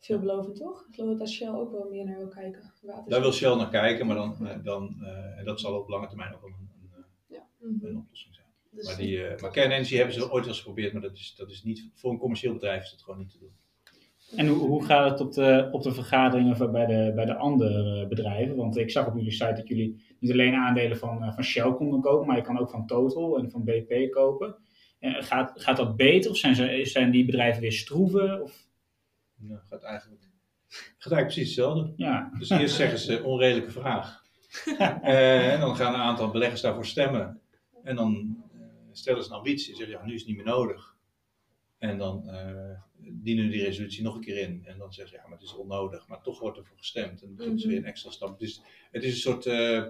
veelbelovend, toch? Ik geloof dat Shell ook wel meer naar wil kijken. Waterstof. Daar wil Shell naar kijken, maar dan, dan eh, en dat zal op lange termijn ook wel een, een, Mhm. een oplossing zijn. Dus- Maar, die, eh, maar kernenergie hebben ze ooit wel eens geprobeerd, maar dat is, dat is niet, voor een commercieel bedrijf is dat gewoon niet te doen. En hoe, hoe gaat het op de, op de vergaderingen van- bij de, bij de andere bedrijven? Want ik zag op jullie site dat jullie niet alleen aandelen van, eh, van Shell konden kopen, maar je kan ook van Total en van BP kopen. Eh, gaat, gaat dat beter of zijn, ze, zijn die bedrijven weer stroeven? Of, Nou, gaat eigenlijk, gaat eigenlijk precies hetzelfde. ja, Dus eerst zeggen ze onredelijke vraag. (laughs) Eh, en dan gaan een aantal beleggers daarvoor stemmen. En dan eh, stellen ze een ambitie en zeggen ja, nu is het niet meer nodig. En dan eh, dienen die resolutie nog een keer in. En dan zeggen ze ja, maar het is onnodig. Maar toch wordt ervoor gestemd. En dan doen ze Mhm. weer een extra stap. Dus het is een soort eh,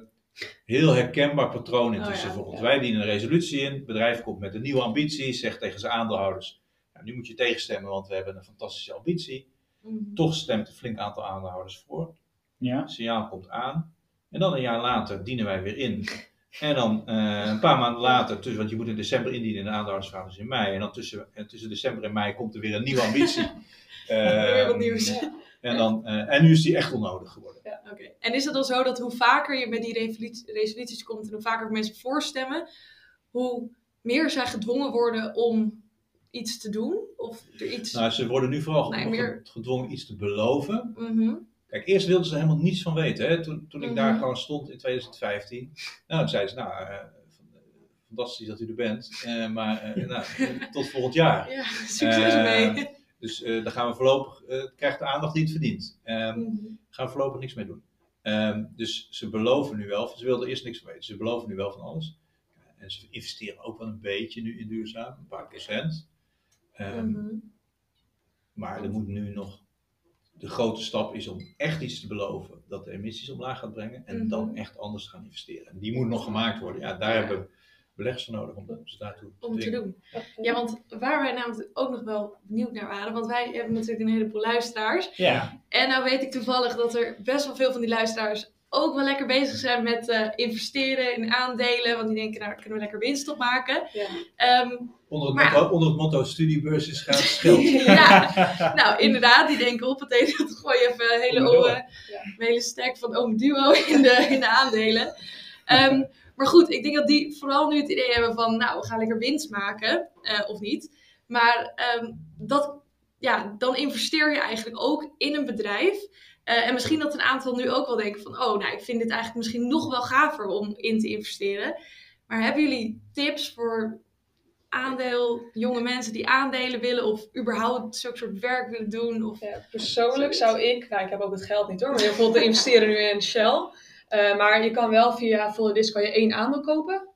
heel herkenbaar patroon intussen Oh ja, voor ons. ja. Wij dienen een resolutie in. Het bedrijf komt met een nieuwe ambitie. Zegt tegen zijn aandeelhouders. Nou, nu moet je tegenstemmen, want we hebben een fantastische ambitie. Mhm. Toch stemt een flink aantal aandeelhouders voor. ja, Het signaal komt aan. En dan een jaar later dienen wij weer in. En dan eh, een paar maanden later, tussen, want je moet in december indienen en de aandeelhoudersvergadering is in mei. En dan tussen, en tussen december en mei komt er weer een nieuwe ambitie. (laughs) Weer wat Ehm, nieuws. Ja. En, dan, eh, en nu is die echt onnodig geworden. Oké. En is het dan zo dat hoe vaker je met die resolutie- resoluties komt en hoe vaker mensen voorstemmen, hoe meer zij gedwongen worden om iets te doen? Of er iets. Nou, ze worden nu vooral Nee, meer- gedwongen iets te beloven. Mhm. Kijk, eerst wilden ze er helemaal niets van weten. Hè? Toen, toen ik Mhm. daar gewoon stond in 2015. Nou, toen zeiden ze, nou, eh, fantastisch dat u er bent. eh, maar eh, (laughs) nou, tot volgend jaar. Ja, succes Eh, mee. Dus eh, daar gaan we voorlopig, eh, het krijgt de aandacht die het verdient. Ehm Mhm. gaan we voorlopig niks mee doen. Ehm, dus ze beloven nu wel, ze wilden eerst niks van weten, ze beloven nu wel van alles. En ze investeren ook wel een beetje nu in duurzaam, een paar procent. Ehm, Mhm. Maar er moet nu nog, de grote stap is om echt iets te beloven dat de emissies omlaag gaat brengen. En Mhm. dan echt anders te gaan investeren. En die moet nog gemaakt worden. Ja, daar Ja. hebben we beleggers voor nodig om ze daartoe Om te doen. Ja, want waar wij namelijk ook nog wel benieuwd naar waren, want wij hebben natuurlijk een heleboel luisteraars. ja, En nou weet ik toevallig dat er best wel veel van die luisteraars ook wel lekker bezig zijn met eh, investeren in aandelen. Want die denken, nou, daar kunnen we lekker winst op maken. Ja. Ehm, Onder, het Maar- motto, onder het motto studiebeurs is gratis (laughs) geld. ja, nou inderdaad, die denken op het dat gooi je even een hele, oren, een hele stack van Ome Duo in de, in de aandelen. Ehm, maar goed, ik denk dat die vooral nu het idee hebben van, nou, we gaan lekker winst maken, eh, of niet. Maar ehm, dat, ja, dan investeer je eigenlijk ook in een bedrijf. Eh, en misschien dat een aantal nu ook wel denken van, oh, nou, ik vind dit eigenlijk misschien nog wel gaver om in te investeren. Maar hebben jullie tips voor aandeel, jonge mensen die aandelen willen of überhaupt zulke soort werk willen doen? Of... Ja, persoonlijk zou ik, nou ik heb ook het geld niet hoor, maar veel te investeren nu in Shell. Eh, maar je kan wel via Volodis kan je één aandeel kopen.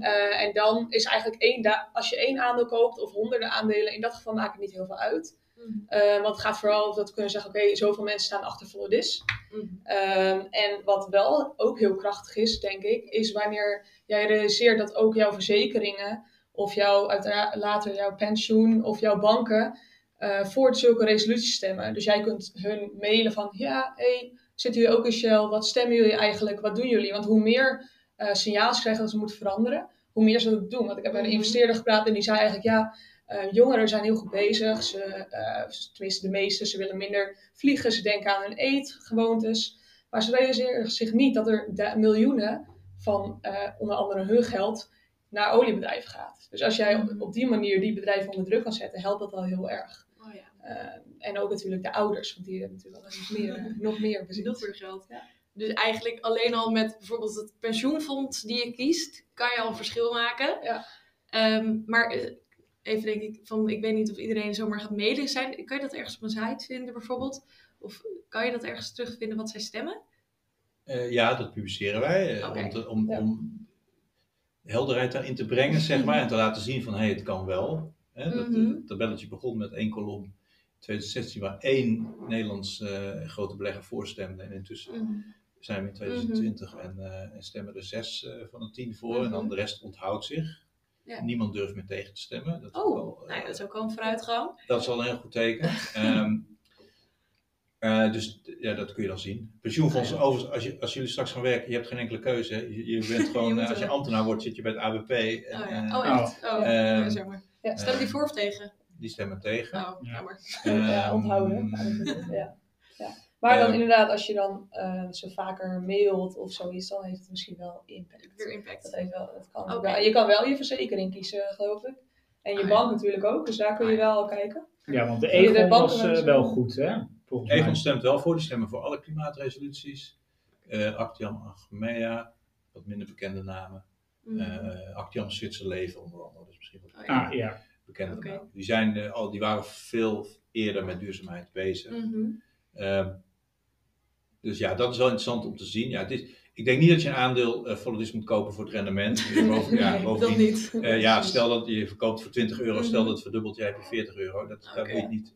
Eh, en dan is eigenlijk één, als je één aandeel koopt of honderden aandelen, in dat geval maakt het niet heel veel uit. Eh, want het gaat vooral dat we kunnen zeggen, oké, zoveel mensen staan achter Volodis. Mhm. Ehm, en wat wel ook heel krachtig is, denk ik, is wanneer jij realiseert dat ook jouw verzekeringen of jouw, later jouw pensioen of jouw banken eh, voor zulke resoluties stemmen. Dus jij kunt hun mailen van, ja, hey, zitten jullie ook in Shell? Wat stemmen jullie eigenlijk? Wat doen jullie? Want hoe meer eh signaals krijgen dat ze moeten veranderen, hoe meer ze dat doen. Want ik heb met een Mhm. investeerder gepraat en die zei eigenlijk, ja, eh, jongeren zijn heel goed bezig. Ze, eh, tenminste de meeste, ze willen minder vliegen. Ze denken aan hun eetgewoontes. Maar ze realiseren zich niet dat er de miljoenen van eh, onder andere hun geld naar oliebedrijven gaat. Dus als jij op, op die manier die bedrijven onder druk kan zetten, helpt dat al heel erg. Oh ja, Eh, en ook natuurlijk de ouders, want die hebben natuurlijk wel nog meer, eh, (laughs) nog meer bezit. nog meer geld. Ja. Dus eigenlijk alleen al met bijvoorbeeld het pensioenfonds die je kiest, kan je al een verschil maken. Ja. Ehm, maar even denk ik van, ik weet niet of iedereen zomaar gaat mailen. Zijn, kan je dat ergens op een site vinden bijvoorbeeld? Of kan je dat ergens terugvinden wat zij stemmen? Eh, ja, dat publiceren wij. eh. Om, te- om, Ja. om helderheid daarin te brengen, zeg (laughs) maar. En te laten zien van, hé, hey, het kan wel. Hè, dat, Mhm. Het tabelletje begon met één kolom. in 2016 waar één Nederlands eh, grote belegger voorstemde. En intussen Mhm. zijn we in 2020 en, eh, en stemmen er zes eh, van de tien voor. En dan Mhm. de rest onthoudt zich. Ja. Niemand durft meer tegen te stemmen. Dat is, Oh, wel, eh, nou ja, dat is ook wel een vooruitgang. dat is al een heel goed teken. (laughs) Ehm, eh, dus ja, dat kun je dan zien. Pensioenfondsen, ja. overigens, als, je, als jullie straks gaan werken, je hebt geen enkele keuze. Je, je (laughs) bent gewoon, Je eh, als je ambtenaar wordt, zit je bij het ABP. En, Oh, ja. eh, oh echt? Oh, Ehm, ja, zeg maar. Ja. Stem die voor of tegen? Die stemmen tegen. Oh, Ja. jammer. Ja, Ehm, onthouden. (laughs) Ja. Maar dan inderdaad, als je dan eh, ze vaker mailt of zoiets, dan heeft het misschien wel impact. Weer impact. Dat heeft wel, dat kan wel. Je kan wel je verzekering kiezen, geloof ik. En je Ah, ja. bank natuurlijk ook, dus daar kun je Ah, wel kijken. Ja, want de Egon was wel eh, wel goed, hè? Egon stemt wel voor, die stemmen voor alle klimaatresoluties. Eh Actiam Achmea, wat minder bekende namen. Mhm. Eh Actiam Zwitserleven onder andere, dus misschien wat Oh, ja. Ah, ja. bekende namen. Die, zijn, al, die waren veel eerder met duurzaamheid bezig. Mhm. Ehm, dus ja, dat is wel interessant om te zien. Ja, het is, ik denk niet dat je een aandeel uh, moet kopen voor het rendement. Dus (laughs) boven- ja, Nee, niet. eh, ja, stel dat je verkoopt voor 20 euro, stel Mhm. dat het verdubbelt, jij hebt je 40 euro. Dat, daar, Oké. moet je niet,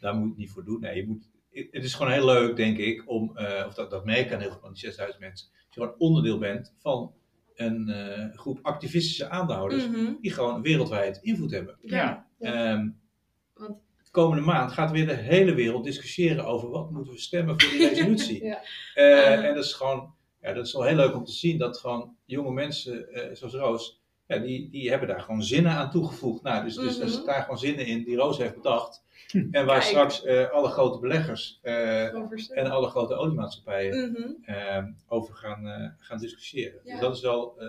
daar moet je het niet voor doen. Nee, je moet, het is gewoon heel leuk, denk ik, om, eh, of dat, dat merken aan heel veel van die 6000 mensen, dat je gewoon onderdeel bent van een eh, groep activistische aandeelhouders Mhm. die gewoon wereldwijd invloed hebben. Ja. Ja. Komende maand gaat weer de hele wereld discussiëren over wat moeten we stemmen voor die (laughs) resolutie. Ja. Eh, en dat is gewoon, ja, dat is wel heel leuk om te zien dat gewoon jonge mensen eh, zoals Roos, ja, die, die hebben daar gewoon zinnen aan toegevoegd. Nou, dus, dus zitten daar gewoon zinnen in die Roos heeft bedacht. En waar Kijk. straks eh, alle grote beleggers eh, en alle grote oliemaatschappijen Mhm. over gaan, eh, gaan discussiëren. Ja. Dus dat is wel, eh,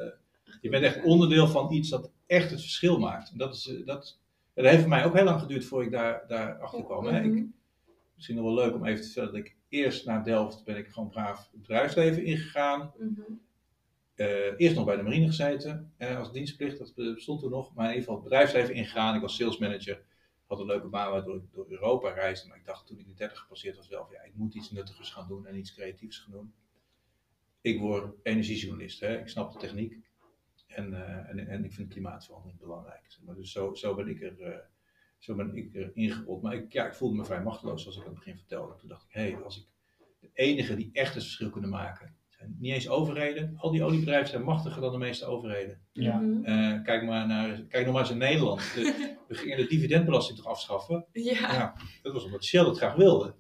je bent echt onderdeel van iets dat echt het verschil maakt. En dat, is, dat, en dat heeft voor mij ook heel lang geduurd voordat ik daar, daar achter kwam. Mhm. Ik, misschien nog wel leuk om even te vertellen dat ik eerst naar Delft ben ik gewoon braaf het bedrijfsleven ingegaan. Mhm. Eh, eerst nog bij de marine gezeten eh, als dienstplicht, dat bestond toen nog. Maar in ieder geval het bedrijfsleven ingegaan. Ik was salesmanager, had een leuke baan waar ik door, door Europa reisde. Maar ik dacht toen ik de 30 gepasseerd was wel van ja, ik moet iets nuttigers gaan doen en iets creatiefs gaan doen. Ik word energiejournalist, hè. ik snap de techniek. En, eh, en, en ik vind klimaatverandering belangrijk. zeg maar. Dus zo, zo ben ik er, eh, zo ben ik er ingerold. Maar ik, ja, ik voelde me vrij machteloos, zoals ik aan het begin vertelde. Toen dacht ik, hé, hey, als ik de enige die echt het verschil kunnen maken, zijn niet eens overheden. Al die oliebedrijven zijn machtiger dan de meeste overheden. Ja. Mhm. Eh, kijk, maar naar, kijk nog maar eens in Nederland. De- (laughs) we gingen de dividendbelasting toch afschaffen. Ja. Ja, dat was omdat Shell het graag wilde.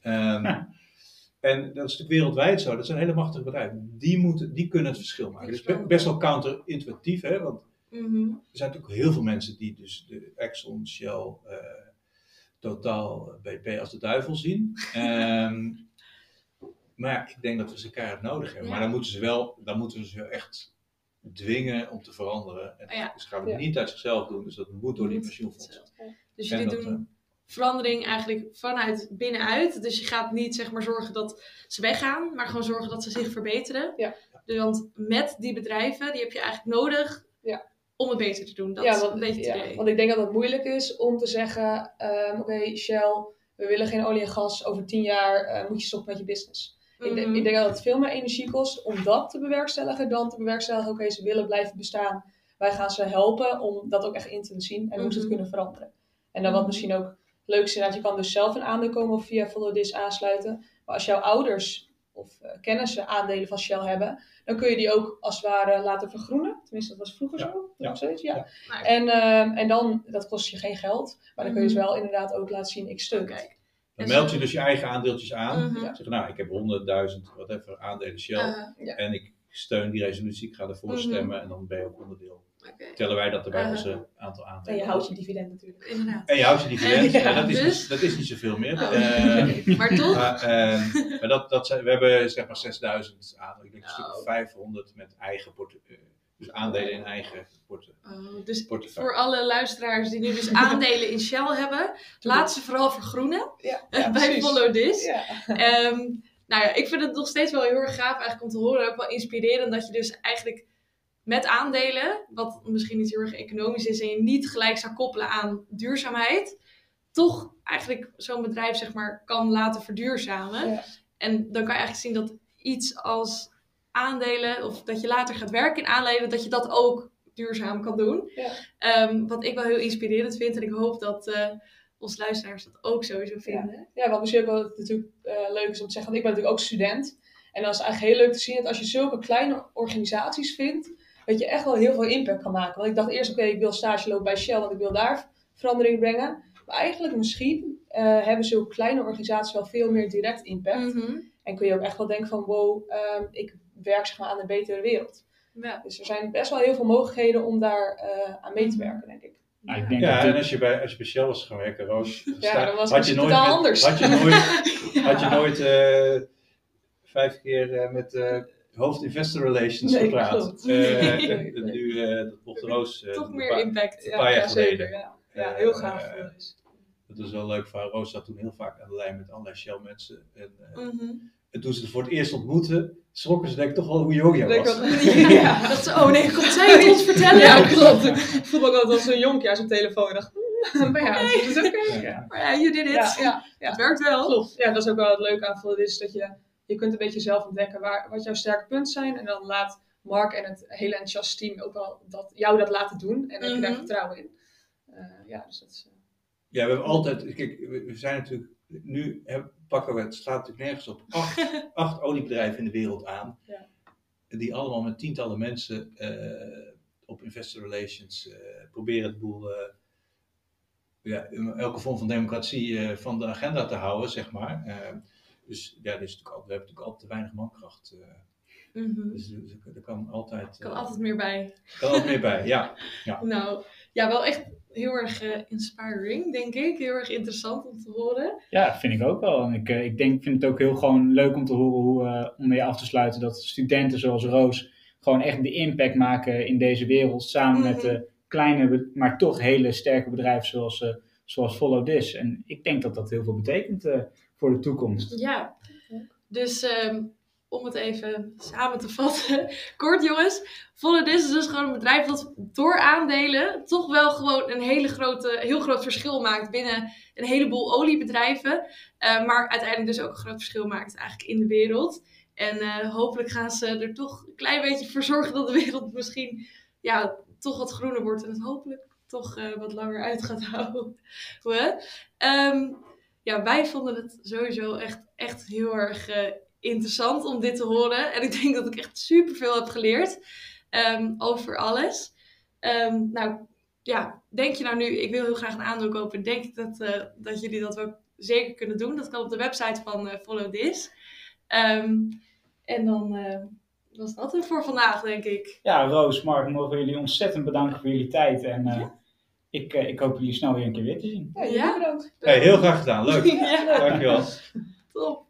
Ehm, Ja. En dat is natuurlijk wereldwijd zo. Dat zijn hele machtige bedrijven. Die, moeten, die kunnen het verschil maken. Dat Dus is be- wel- best wel counterintuïtief. Hè? Want Mhm. er zijn natuurlijk heel veel mensen die dus de Exxon, Shell, eh, Total, BP als de duivel zien. (laughs) Ehm, maar ik denk dat we ze keihard nodig hebben. Ja. Maar dan moeten ze wel, dan moeten we ze echt dwingen om te veranderen. En ja. Dus gaan we Ja. niet uit zichzelf doen. Dus dat moet door die pensioenfondsen. Dus jullie doen verandering eigenlijk vanuit binnenuit. Dus je gaat niet zeg maar zorgen dat ze weggaan, maar gewoon zorgen dat ze zich verbeteren. Ja. Dus want met die bedrijven, die heb je eigenlijk nodig Ja. om het beter te doen. Dat ja, is want, een beetje het ja, want ik denk dat het moeilijk is om te zeggen, ehm, oké Shell, we willen geen olie en gas, over tien jaar eh, moet je stoppen met je business. ik, denk, Mhm. ik denk dat het veel meer energie kost om dat te bewerkstelligen dan te bewerkstelligen, oké ze willen blijven bestaan. Wij gaan ze helpen om dat ook echt in te zien en hoe ze het Mhm. kunnen veranderen. En dan wat Mhm. misschien ook leuk is, inderdaad, je kan dus zelf een aandeel komen of via Follow This aansluiten. Maar als jouw ouders of eh, kennissen aandelen van Shell hebben, dan kun je die ook als het ware laten vergroenen. Tenminste, dat was vroeger Ja, zo. ja, Nog steeds, ja. ja. En, ehm, en dan, dat kost je geen geld, maar dan kun je dus Mhm. wel inderdaad ook laten zien, ik steun. Kijk. Dan En meld je dus je eigen aandeeltjes aan. Mhm. Ja. Zeg, nou, ik heb 100.000 whatever aandelen Shell. Uh, En ik steun die resolutie, ik ga ervoor Mhm. stemmen en dan ben je ook onderdeel. Oké, Tellen wij dat er bij Uh-huh. onze aantal En aandelen. je houdt je dividend natuurlijk. inderdaad. En je houdt je dividend. (laughs) Ja, Ja, dat, is dus- niet, dat is niet zoveel meer. Oh. Eh, (laughs) maar toch? maar eh, maar dat, dat zijn, we hebben zeg maar 6000 aandelen. Ik denk een stuk of Oh. 500 met eigen portefeuille. Dus aandelen in eigen Oh, dus portefeuille. voor alle luisteraars die nu dus (laughs) aandelen in Shell hebben, laat ze vooral vergroenen Ja, bij precies. Follow This. Ja. Ehm, nou ja, ik vind het nog steeds wel heel erg gaaf eigenlijk om te horen. Ook wel inspirerend dat je dus eigenlijk met aandelen, wat misschien niet heel erg economisch is en je niet gelijk zou koppelen aan duurzaamheid, toch eigenlijk zo'n bedrijf zeg maar kan laten verduurzamen. Ja. En dan kan je eigenlijk zien dat iets als aandelen of dat je later gaat werken in aandelen, dat je dat ook duurzaam kan doen. Ja. Ehm, wat ik wel heel inspirerend vind en ik hoop dat eh, onze luisteraars dat ook sowieso vinden. Ja, wat misschien ook wel natuurlijk eh, leuk is om te zeggen, want ik ben natuurlijk ook student. En dan is eigenlijk heel leuk te zien dat als je zulke kleine organisaties vindt, dat je echt wel heel veel impact kan maken. Want ik dacht eerst, oké, ik wil stage lopen bij Shell, want ik wil daar verandering brengen. Maar eigenlijk misschien eh, hebben zulke kleine organisaties wel veel meer direct impact. Mhm. En kun je ook echt wel denken van, wow, ehm, ik werk zeg maar aan een betere wereld. Ja. Dus er zijn best wel heel veel mogelijkheden om daar eh, aan mee te werken, denk ik. Nou, ik denk Ja, dat en als je bij, als je bij Shell was gaan werken, Roos, Ja, dan was had het je nooit, anders. Had je nooit, had je (laughs) nooit eh, vijf keer eh, met eh hoofd Investor Relations Nee, gepraat. Eh, Nee, en- en nu, eh, dat mocht Roos. eh, Toch een meer paar- impact. een paar jaar geleden. zeker. Ja, ja heel gaaf. Is. Dat was wel leuk van Roos zat toen heel vaak aan de lijn met allerlei Shell mensen. En, eh, Mhm. en toen ze het voor het eerst ontmoetten, schrokken ze denk ik toch wel hoe jong jij was. wel- (laughs) Ja, dat ze, oh nee, komt zij het ons vertellen? Ja, klopt. Ik voel me ook altijd als een jonkje aan zijn telefoon. Ik dacht, hmm, maar ja, dat is oké. Ja. Maar ja, you did it. Ja, ja, ja. Het werkt wel. Klopt. Ja, dat is ook wel het leuke aan is dat je, je kunt een beetje zelf ontdekken waar, wat jouw sterke punten zijn. En dan laat Mark en het hele enthousiaste team ook wel dat, jou dat laten doen. En dan heb je daar Mhm. vertrouwen in. Eh, ja, dus dat is... eh, Ja, we hebben altijd, kijk, we zijn natuurlijk, nu pakken we, het staat natuurlijk nergens op, acht, (laughs) acht oliebedrijven in de wereld aan. Ja. Die allemaal met tientallen mensen eh, op investor relations eh, proberen het boel, eh, ja, elke vorm van democratie eh, van de agenda te houden, zeg maar. Dus ja, er is natuurlijk al, we hebben natuurlijk altijd te weinig mankracht. eh, Mhm. dus er, er kan altijd, kan eh, altijd meer bij. kan altijd meer bij, ja. (laughs) Nou, ja, wel echt heel erg eh, inspiring, denk ik. Heel erg interessant om te horen. Ja, vind ik ook wel. En ik, ik denk, vind het ook heel gewoon leuk om te horen hoe, eh, om mee af te sluiten, dat studenten zoals Roos gewoon echt de impact maken in deze wereld. Samen met Mhm. de kleine, maar toch hele sterke bedrijven zoals, eh, zoals Follow This. En ik denk dat dat heel veel betekent eh, voor de toekomst. Ja. Dus ehm, om het even samen te vatten. (laughs) Kort jongens. Follow This is dus gewoon een bedrijf dat door aandelen toch wel gewoon een hele grote, heel groot verschil maakt binnen een heleboel oliebedrijven. Eh, maar uiteindelijk dus ook een groot verschil maakt eigenlijk in de wereld. En eh, hopelijk gaan ze er toch een klein beetje voor zorgen dat de wereld misschien ja, toch wat groener wordt. En het hopelijk toch eh, wat langer uit gaat houden. (laughs) Ehm, ja, wij vonden het sowieso echt, echt heel erg eh, interessant om dit te horen. En ik denk dat ik echt super veel heb geleerd ehm, over alles. Ehm, nou, ja, denk je nou nu, ik wil heel graag een aandeel kopen. Denk ik dat, eh, dat jullie dat ook zeker kunnen doen. Dat kan op de website van eh, Follow This. Ehm, en dan was dat het voor vandaag, denk ik. Ja, Roos, Mark, mogen jullie ontzettend bedanken voor jullie tijd. En Ja. Ik, eh, ik hoop jullie snel weer een keer weer te zien. ja, Ja. bedankt. Hey, heel graag gedaan, leuk. (laughs) ja, Dankjewel. top.